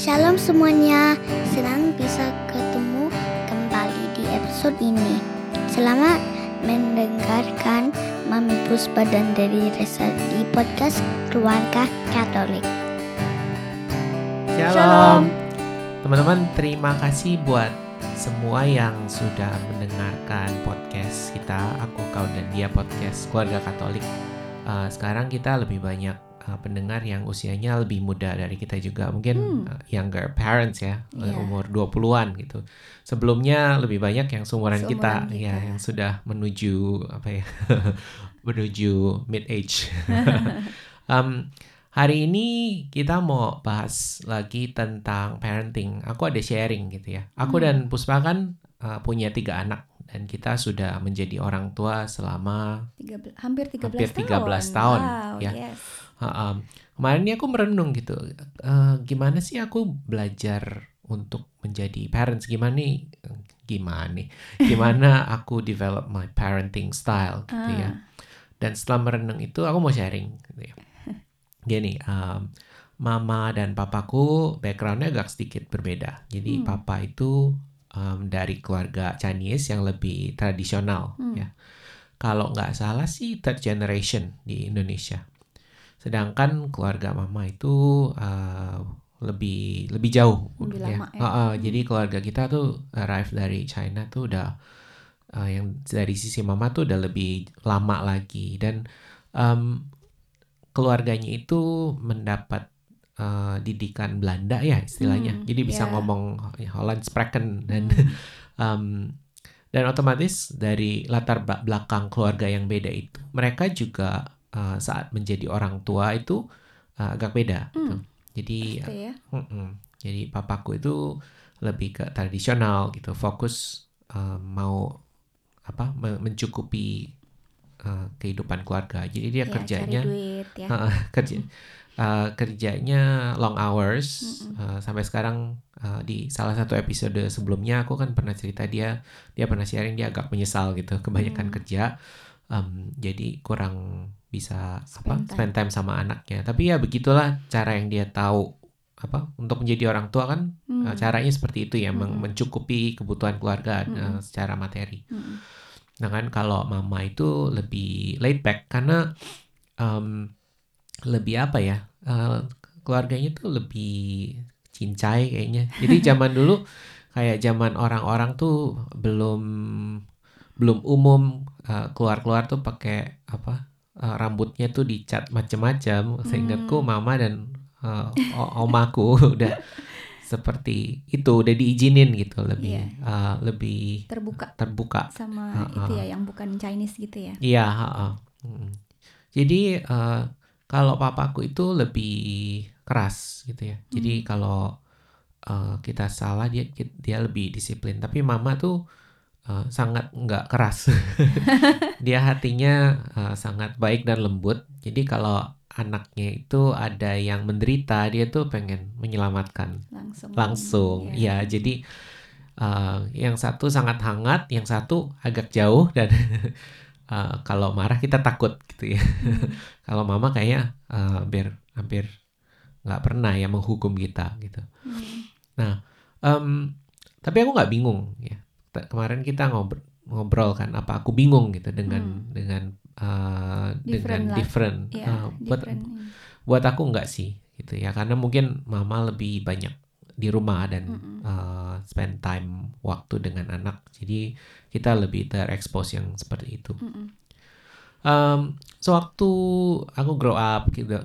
Shalom semuanya, senang bisa ketemu kembali di episode ini. Selamat mendengarkan Mami Puspa dan dari Resa di podcast Keluarga Katolik. Shalom. Teman-teman, terima kasih buat semua yang sudah mendengarkan podcast kita, Aku, Kau, dan Dia podcast Keluarga Katolik. Uh, sekarang kita lebih banyak uh, pendengar yang usianya lebih muda dari kita juga. Mungkin Hmm. uh, younger parents ya, uh, Iya. umur 20-an gitu. Sebelumnya lebih banyak yang seumuran, kita, Seumuran ya kita. yang sudah menuju apa ya? menuju mid age. Um, hari ini kita mau bahas lagi tentang parenting. Aku ada sharing gitu ya. Aku Hmm. dan Puspa kan uh, punya tiga anak dan kita sudah menjadi orang tua selama 13 hampir 13 Hampir tahun. 13 tahun, Wow, ya. yes. Uh, um, kemarin ini aku merenung gitu. uh, gimana sih aku belajar untuk menjadi parents? Gimana nih? Gimana nih? Gimana aku develop my parenting style gitu ya? Ah, Dan setelah merenung itu aku mau sharing gitu ya. Gini, um, mama dan papaku backgroundnya agak sedikit berbeda. Jadi Hmm. papa itu um, dari keluarga Chinese yang lebih tradisional Hmm. ya. Kalau nggak salah sih third generation di Indonesia. Sedangkan keluarga mama itu uh, lebih lebih jauh Lebih ya. lama ya. Uh, uh, Hmm. Jadi keluarga kita tuh arrive dari China tuh udah uh, yang dari sisi mama tuh udah lebih lama lagi dan um, keluarganya itu mendapat uh, didikan Belanda ya istilahnya. Hmm, Jadi bisa ya. ngomong Holland Spreken dan Hmm. um, dan otomatis dari latar belakang keluarga yang beda itu mereka juga uh, saat menjadi orang tua itu uh, agak beda gitu. Hmm. Jadi Pasti ya. mm-mm. jadi papaku itu lebih ke tradisional gitu, fokus uh, mau apa me- mencukupi uh, kehidupan keluarga. Jadi dia Ya, kerjanya duit ya. Heeh, kerja uh, kerjanya long hours Mm-mm. uh, sampai sekarang uh, di salah satu episode sebelumnya aku kan pernah cerita dia dia pernah sharing dia agak menyesal gitu kebanyakan Hmm. kerja um, jadi kurang bisa apa Spend time. spend time sama anaknya tapi ya begitulah cara yang dia tahu apa untuk menjadi orang tua kan Hmm. uh, caranya seperti itu ya Mm-mm. mencukupi kebutuhan keluarga uh, Mm-mm. secara materi Mm-mm. Nah kan kalau mama itu lebih laid back karena em, lebih apa ya eh, keluarganya tuh lebih cincai kayaknya. Jadi zaman dulu kayak zaman orang-orang tuh belum belum umum eh, keluar-keluar tuh pakai apa eh, rambutnya tuh dicat. Seingatku Hmm. mama dan o- omaku udah seperti itu udah diizinin gitu lebih Iya. eh, lebih Terbuka terbuka sama Ah, itu ah. ya yang bukan Chinese gitu ya. Iya, heeh. Mm. Jadi eh, kalau papaku itu lebih keras gitu ya. Jadi Hmm. kalau eh, kita salah dia dia lebih disiplin. Tapi mama tuh eh, sangat nggak keras. dia hatinya eh, sangat baik dan lembut. Jadi kalau anaknya itu ada yang menderita, dia tuh pengen menyelamatkan Langsung. langsung. ya. Ya, jadi uh, yang satu sangat hangat, yang satu agak jauh dan uh, kalau marah kita takut gitu ya. Hmm. Kalau mama kayaknya uh, hampir hampir nggak pernah ya menghukum kita gitu. Hmm. Um, tapi aku nggak bingung ya. Kemarin kita ngobrol ngobrol kan apa aku bingung gitu dengan dengan uh, Hmm. Different dengan life. different. Ya, Uh, buat different. buat aku nggak sih gitu ya karena mungkin mama lebih banyak di rumah dan Mm-mm. uh, spend time waktu dengan anak jadi kita lebih terekspos yang seperti itu Mm-mm. um, sewaktu aku grow up gitu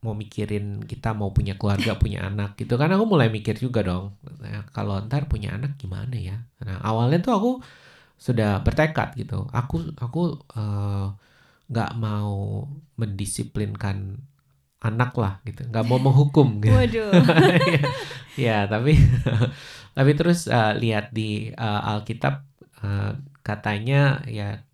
mau mikirin kita mau punya keluarga punya anak gitu. Kan aku mulai mikir juga dong nah, kalau ntar punya anak gimana ya? Nah awalnya tuh aku sudah bertekad gitu. Aku aku eh, nggak mau mendisiplinkan anak lah gitu. Nggak mau menghukum gitu. Waduh. ya tapi tapi terus uh, lihat di uh, Alkitab uh, katanya ya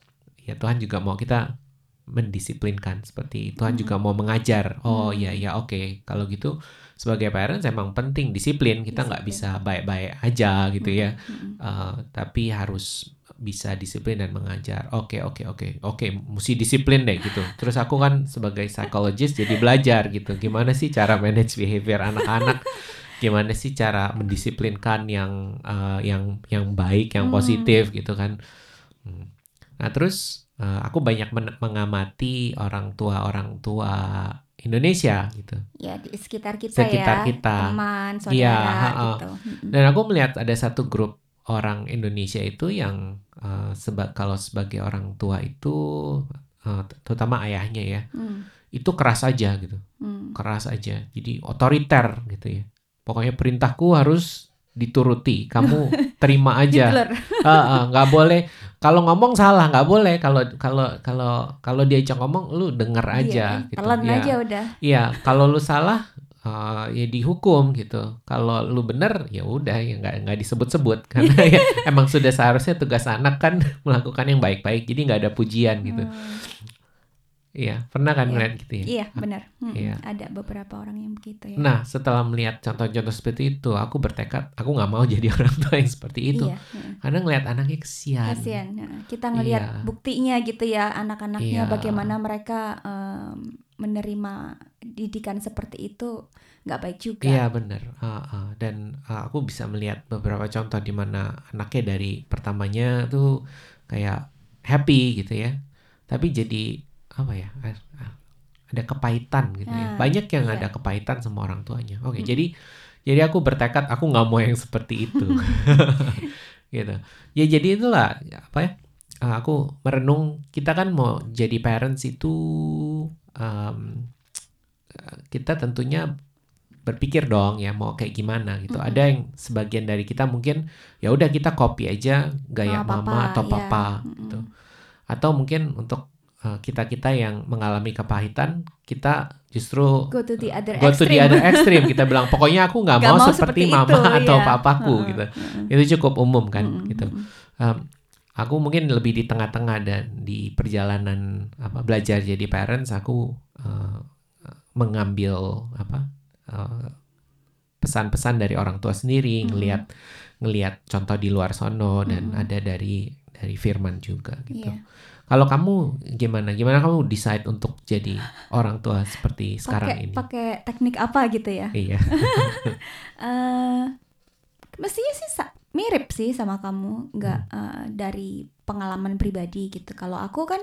ya Tuhan juga mau kita mendisiplinkan seperti Tuhan Hmm. juga mau mengajar oh Hmm. iya ya oke kalau gitu sebagai parents emang penting disiplin kita nggak bisa baik-baik aja gitu ya Mm-mm. Uh, tapi harus bisa disiplin dan mengajar. Oke, oke, oke. Oke, mesti disiplin deh gitu. Terus aku kan sebagai psikologis jadi belajar gitu. Gimana sih cara manage behavior anak-anak gimana sih cara mendisiplinkan yang eh, yang yang baik, yang Hmm. positif gitu kan. Hmm. Nah terus eh, aku banyak men- mengamati orang tua orang tua Indonesia gitu. Ya di sekitar kita Sekitar ya, kita. teman, Iya, saudara ha-ha. gitu. Dan aku melihat ada satu grup orang Indonesia itu yang eh, seba kalau sebagai orang tua itu eh, terutama ayahnya ya Hmm, itu keras aja gitu. hmm. keras aja jadi otoriter gitu ya pokoknya perintahku harus dituruti kamu terima aja. Ah, ah, nggak boleh kalau ngomong salah nggak boleh. Kalau kalau kalau kalau diajak ngomong lu denger aja Iya, gitu. Telan Iya. aja udah. iya kalau lu salah eh, ya dihukum gitu. Kalau lu bener ya udah ya nggak nggak disebut-sebut. Karena ya emang sudah seharusnya tugas anak kan melakukan yang baik-baik. Jadi nggak ada pujian gitu. Hmm, iya pernah kan Iya. gitu ya Iya benar. Hmm, Iya. Ada beberapa orang yang begitu ya. Nah, setelah melihat contoh-contoh seperti itu, aku bertekad aku nggak mau jadi orang tua yang seperti itu. Iya. hmm. Karena ngelihat anaknya kesian. Kasihan. Nah, kita ngelihat Iya. buktinya gitu ya anak-anaknya Iya. bagaimana mereka em, menerima didikan seperti itu nggak baik juga. Iya benar. Ah, ah. Dan ah, aku bisa melihat beberapa contoh di mana anaknya dari pertamanya tuh kayak happy gitu ya, tapi jadi apa ya? ah, Ada kepahitan gitu ya. Ah, Banyak yang iya. ada kepahitan sama orang tuanya. Oke, Mm. jadi jadi aku bertekad aku nggak mau yang seperti itu. gitu. Ya jadi itulah apa ya? ah, aku merenung kita kan mau jadi parents itu em, kita tentunya berpikir dong ya mau kayak gimana gitu. Mm-mm. Ada yang sebagian dari kita mungkin ya udah kita copy aja gaya Sama mama papa, atau iya. papa Mm-mm. gitu. Atau mungkin untuk kita kita yang mengalami kepahitan kita justru Go to the other go to the extreme. other extreme kita bilang pokoknya aku nggak mau, mau seperti, seperti mama itu, atau iya. papaku Heeh, gitu. heeh. Itu cukup umum kan Mm-mm, gitu. Um, aku mungkin lebih di tengah-tengah dan di perjalanan apa belajar jadi parents aku uh, mengambil apa uh, pesan-pesan dari orang tua sendiri ngelihat ngelihat contoh di luar sono dan ada dari dari firman juga gitu. Iya. Kalau kamu gimana? Gimana kamu decide untuk jadi orang tua seperti sekarang ini? pakai teknik apa gitu ya? Iya. eh mestinya sih mirip sih sama kamu, nggak Hmm. eh, dari pengalaman pribadi gitu. Kalau aku kan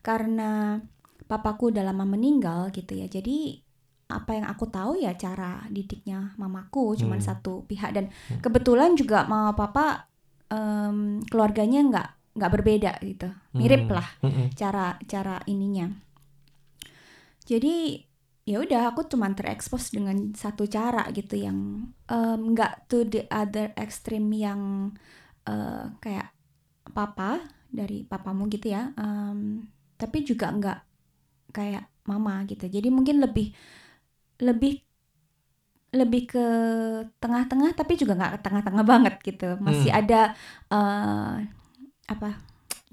karena papaku udah lama meninggal gitu ya, jadi apa yang aku tahu ya cara didiknya mamaku cuman Hmm. satu pihak dan Hmm. kebetulan juga mama papa em, keluarganya nggak nggak berbeda gitu, mirip Hmm. lah Mm-mm. cara cara ininya. Jadi ya udah aku cuman terekspos dengan satu cara gitu yang nggak to the other extreme yang eh, kayak papa dari papamu gitu ya. em, tapi juga nggak kayak mama gitu. Jadi mungkin lebih lebih lebih ke tengah-tengah tapi juga nggak tengah-tengah banget gitu. Masih Hmm. ada eh, apa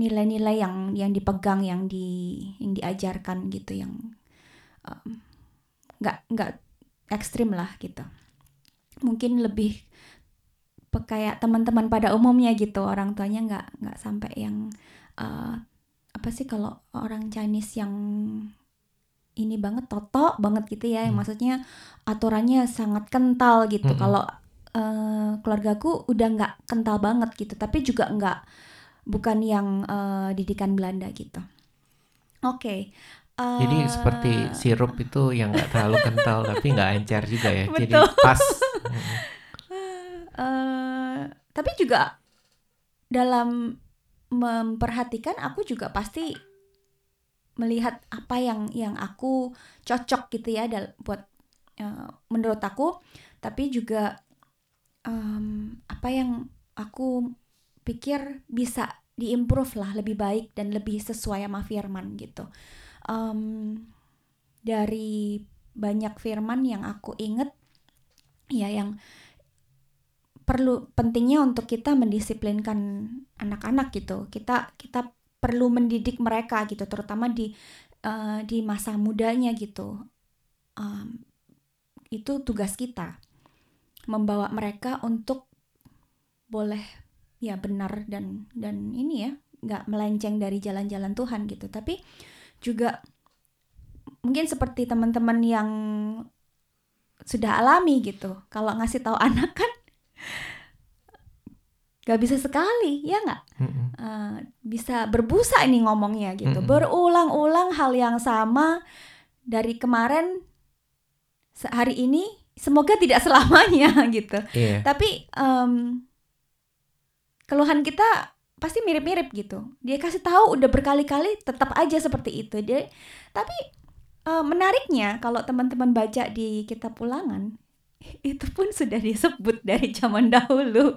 nilai-nilai yang yang dipegang yang di yang diajarkan gitu yang nggak nggak ekstrim lah gitu mungkin lebih kayak teman-teman pada umumnya gitu orang tuanya nggak nggak sampai yang eh, apa sih kalau orang Chinese yang ini banget toto banget gitu ya yang Hmm. maksudnya aturannya sangat kental gitu Mm-mm. kalau eh, keluargaku udah nggak kental banget gitu tapi juga nggak bukan yang eh, didikan Belanda gitu oke Jadi eh, seperti sirup itu yang nggak terlalu kental tapi nggak encer juga ya. Jadi Betul. pas. eh tapi juga dalam memperhatikan aku juga pasti melihat apa yang yang aku cocok gitu ya dal- buat eh, menurut aku tapi juga em, apa yang aku pikir bisa diimprove lah lebih baik dan lebih sesuai sama firman gitu. Em, dari banyak firman yang aku inget ya yang perlu pentingnya untuk kita mendisiplinkan anak-anak gitu. Kita kita perlu mendidik mereka gitu terutama di eh, di masa mudanya gitu. Em, itu tugas kita membawa mereka untuk boleh ya benar dan dan ini ya nggak melenceng dari jalan-jalan Tuhan gitu tapi juga mungkin seperti teman-teman yang sudah alami gitu. Kalau ngasih tahu anak kan gak bisa sekali, ya nggak? Eh, bisa berbusa ini ngomongnya gitu. Berulang-ulang hal yang sama dari kemarin hari ini semoga tidak selamanya gitu. Iya. Tapi em, keluhan kita pasti mirip-mirip gitu. Dia kasih tahu udah berkali-kali tetap aja seperti itu. Dia tapi eh, menariknya kalau teman-teman baca di kitab ulangan itu pun sudah disebut dari zaman dahulu.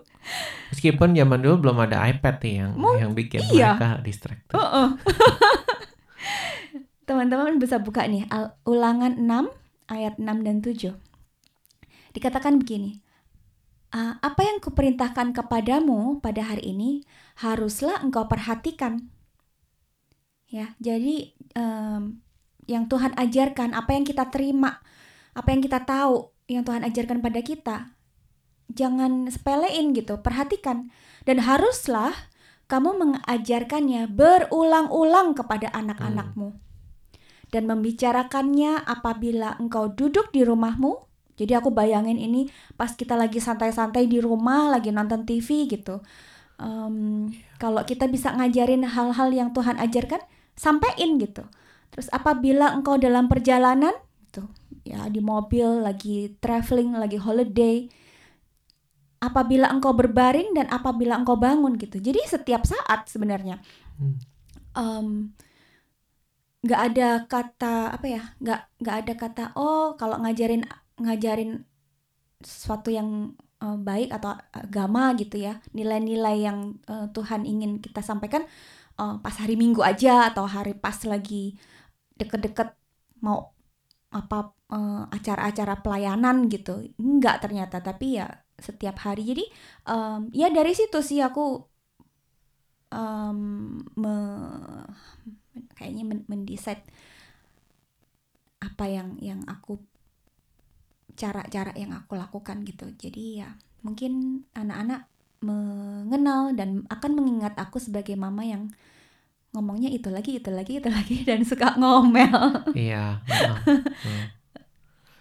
Meskipun zaman dulu belum ada iPad nih yang Mung- yang bikin iya. mereka distracted. Heeh. Teman-teman bisa buka nih Al- ulangan 6 ayat 6 dan 7. Dikatakan begini. "Ah, apa yang kuperintahkan kepadamu pada hari ini haruslah engkau perhatikan. Ya, jadi em, yang Tuhan ajarkan, apa yang kita terima, apa yang kita tahu, yang Tuhan ajarkan pada kita, jangan sepelein gitu, perhatikan. Dan haruslah kamu mengajarkannya berulang-ulang kepada anak-anakmu dan membicarakannya apabila engkau duduk di rumahmu. Jadi aku bayangin ini pas kita lagi santai-santai di rumah, lagi nonton TV gitu. Em, kalau kita bisa ngajarin hal-hal yang Tuhan ajarkan, sampein gitu. Terus apabila engkau dalam perjalanan, gitu, ya di mobil, lagi traveling, lagi holiday, apabila engkau berbaring dan apabila engkau bangun gitu. Jadi setiap saat sebenarnya Hmm. em, nggak ada kata apa ya nggak nggak ada kata oh kalau ngajarin ngajarin sesuatu yang eh, baik atau agama gitu ya nilai-nilai yang eh, Tuhan ingin kita sampaikan eh, pas hari Minggu aja atau hari pas lagi deket-deket mau apa eh, acara-acara pelayanan gitu. Nggak ternyata tapi ya setiap hari. Jadi em, ya dari situ sih aku em, me- kayaknya men- mendesain apa yang yang aku cara-cara yang aku lakukan gitu jadi ya mungkin anak-anak mengenal dan akan mengingat aku sebagai mama yang ngomongnya itu lagi itu lagi itu lagi dan suka ngomel Iya. Hmm.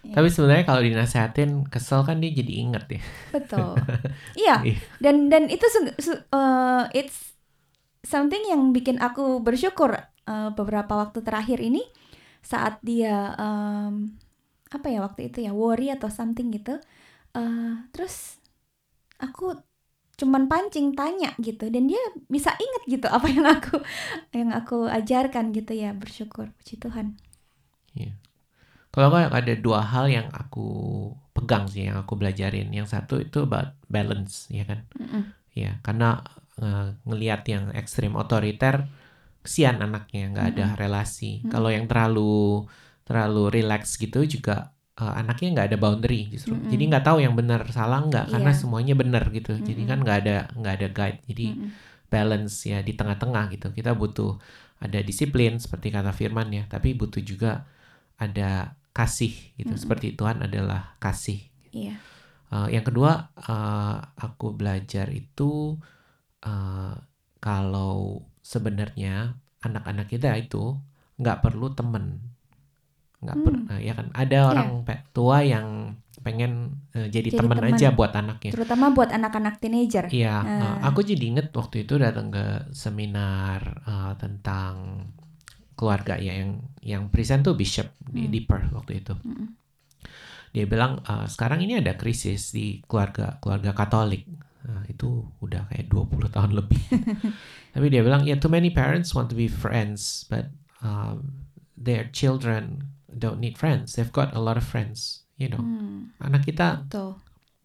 Iya. Tapi sebenarnya kalau dinasehatin kesel kan dia jadi inget ya. betul iya Iya. dan dan itu eh, it's something yang bikin aku bersyukur eh, beberapa waktu terakhir ini saat dia em, apa ya waktu itu ya worry atau something gitu Eh, terus aku cuman pancing tanya gitu dan dia bisa inget gitu apa yang aku yang aku ajarkan gitu ya bersyukur puji Tuhan Kalau aku ada dua hal yang aku pegang sih yang aku belajarin. Yang satu itu about balance, ya kan? Mm-mm. Ya, karena eh, ngelihat yang ekstrim otoriter, kesian anaknya nggak ada relasi. Kalau yang terlalu terlalu relax gitu juga eh, anaknya nggak ada boundary justru. Mm-mm. Jadi nggak tahu yang benar salah nggak karena Iya. semuanya benar gitu. Jadi Mm-mm. kan nggak ada nggak ada guide. Jadi Mm-mm. balance ya di tengah-tengah gitu. Kita butuh ada disiplin seperti kata Firman ya, tapi butuh juga ada kasih gitu. Mm-mm. Seperti Tuhan adalah kasih. iya Uh, yang kedua, uh, aku belajar itu uh, kalau sebenarnya anak-anak kita itu nggak perlu temen, nggak Hmm. uh, ya kan? Ada orang pe- tua yang pengen uh, jadi, Jadi teman aja buat anaknya. terutama buat anak-anak teenager Iya, uh, aku jadi inget waktu itu datang ke seminar uh, tentang keluarga ya yang yang present tuh Bishop di, Hmm. di Perth waktu itu. Mm-mm. Dia bilang "Uh, sekarang ini ada krisis di keluarga keluarga Katolik. Nah, itu udah kayak 20 tahun lebih. Tapi dia bilang ya too many parents want to be friends but um, their children don't need friends. They've got a lot of friends, you know. Hmm, Anak kita betul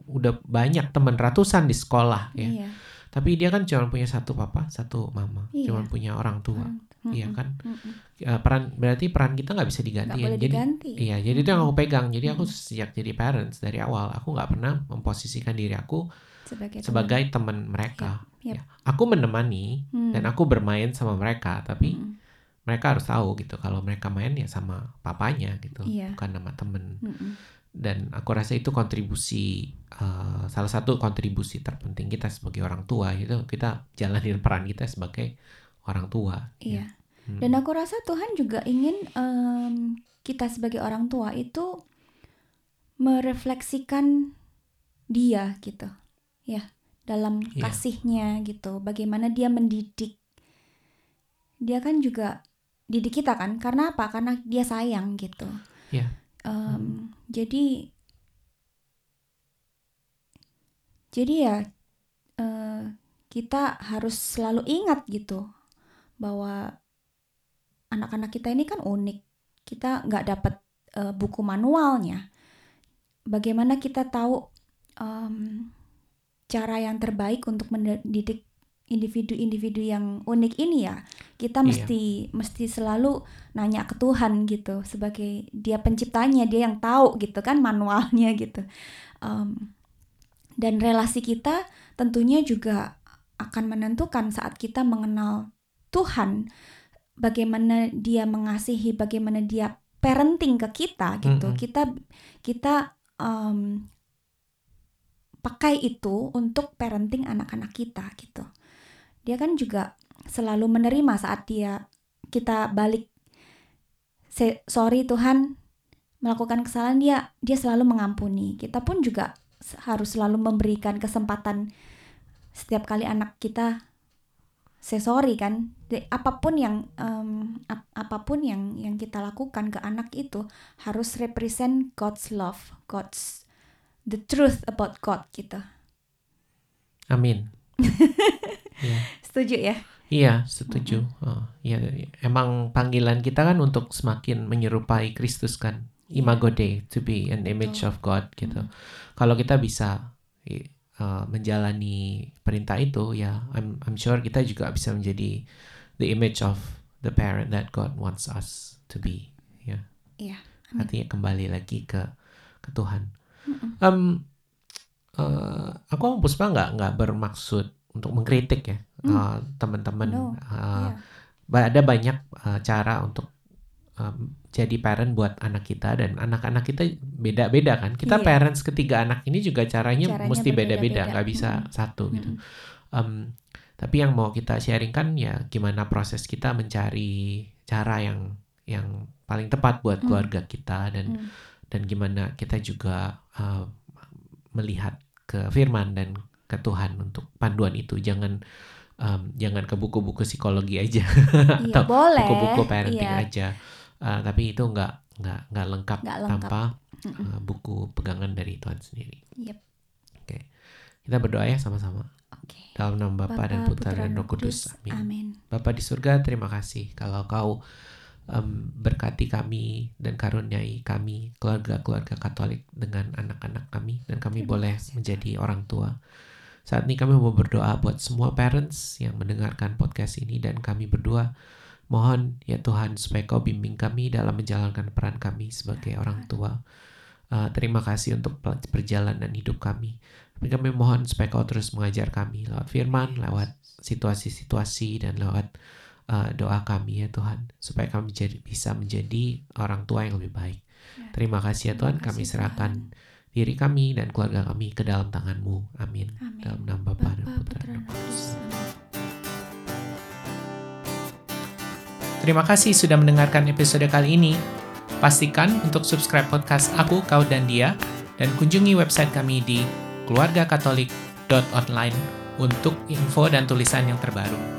udah banyak teman ratusan di sekolah ya. iya Tapi dia kan cuma punya satu papa, satu mama, Iya. cuma punya orang tua. Mm-mm. Iya kan? Mm-mm. Ya, peran berarti peran kita nggak bisa diganti. boleh jadi diganti iya, jadi itu yang aku pegang. Jadi aku Mm-mm. sejak jadi parents dari awal, aku nggak pernah memposisikan diri aku sebagai sebagai teman mereka. Yap, yap. Ya. Aku menemani Hmm. dan aku bermain sama mereka, tapi Mm-mm. Mereka harus tahu gitu kalau mereka main ya sama papanya gitu, Iya. bukan sama temen. Mm-mm. Dan aku rasa itu kontribusi uh, salah satu kontribusi terpenting kita sebagai orang tua itu kita jalanin peran kita sebagai orang tua. iya Hmm. dan aku rasa Tuhan juga ingin em, kita sebagai orang tua itu merefleksikan dia gitu ya dalam Iya. kasihnya gitu bagaimana dia mendidik dia kan juga didik kita kan karena apa? Karena dia sayang gitu. Iya. Em, jadi jadi ya eh, kita harus selalu ingat gitu bahwa anak-anak kita ini kan unik. Kita nggak dapat eh, buku manualnya. Bagaimana kita tahu em, cara yang terbaik untuk mendidik individu-individu yang unik ini ya kita Iya. mesti mesti selalu nanya ke Tuhan gitu sebagai dia penciptanya dia yang tahu gitu kan manualnya gitu Em, dan relasi kita tentunya juga akan menentukan saat kita mengenal Tuhan bagaimana dia mengasihi bagaimana dia parenting ke kita gitu Mm-mm. kita kita em, pakai itu untuk parenting anak-anak kita gitu dia kan juga selalu menerima saat dia kita balik "Se- sorry Tuhan melakukan kesalahan dia dia selalu mengampuni. Kita pun juga harus selalu memberikan kesempatan setiap kali anak kita say sorry kan. Jadi, apa pun yang em, ap- apa pun yang yang kita lakukan ke anak itu harus represent God's love God's the truth about God gitu Amin. Iya. setuju ya Iya, setuju. Oh, iya, emang panggilan kita kan untuk semakin menyerupai Kristus kan. Imago Dei, to be an image of God gitu. Mm. Kalau kita bisa uh, menjalani perintah itu, ya, I'm, I'm sure kita juga bisa menjadi the image of the parent that God wants us to be. Ya, amin. artinya kembali lagi ke ke Tuhan. Mm-mm. Em, eh, aku sama Puspa nggak nggak bermaksud untuk mengkritik ya Hmm. eh, teman-teman. No, Iya. ba- ada banyak uh, cara untuk um, jadi parent buat anak kita dan anak-anak kita beda-beda kan. Kita Iya. parents ketiga anak ini juga caranya, Caranya mesti beda-beda, nggak bisa Mm-mm. satu gitu. Mm-mm. Um, tapi yang mau kita sharing kan ya gimana proses kita mencari cara yang yang paling tepat buat Mm. keluarga kita dan Mm. dan gimana kita juga uh, melihat ke firman dan ke Tuhan untuk panduan itu. Jangan um, jangan ke buku-buku psikologi aja Iya, atau boleh. buku-buku parenting Iya, aja. Uh, tapi itu nggak nggak nggak lengkap, Nggak lengkap. tanpa uh, buku pegangan dari Tuhan sendiri. Yep. Oke, kita berdoa ya sama-sama dalam nama Bapa dan Putra dan Roh Kudus. Amin. Amin. Bapa di surga, terima kasih kalau kau em, berkati kami dan karuniai kami keluarga-keluarga Katolik dengan anak-anak kami dan kami Terima boleh kasih, menjadi orang tua. Saat ini kami mau berdoa buat semua parents yang mendengarkan podcast ini dan kami berdua mohon ya Tuhan supaya kau bimbing kami dalam menjalankan peran kami sebagai orang tua. Uh, terima kasih untuk perjalanan hidup kami. Tapi kami mohon supaya kau terus mengajar kami lewat firman, lewat situasi-situasi dan lewat uh, doa kami ya Tuhan supaya kami jadi, bisa menjadi orang tua yang lebih baik. Ya. Terima kasih ya Terima Tuhan, kami serahkan diri kami dan keluarga kami ke dalam tangan-Mu. Amin. Amin. Dalam nama Bapa dan Putra dan Kudus. Terima kasih sudah mendengarkan episode kali ini. Pastikan untuk subscribe podcast Aku, Kau, dan Dia dan kunjungi website kami di keluargakatolik.online untuk info dan tulisan yang terbaru.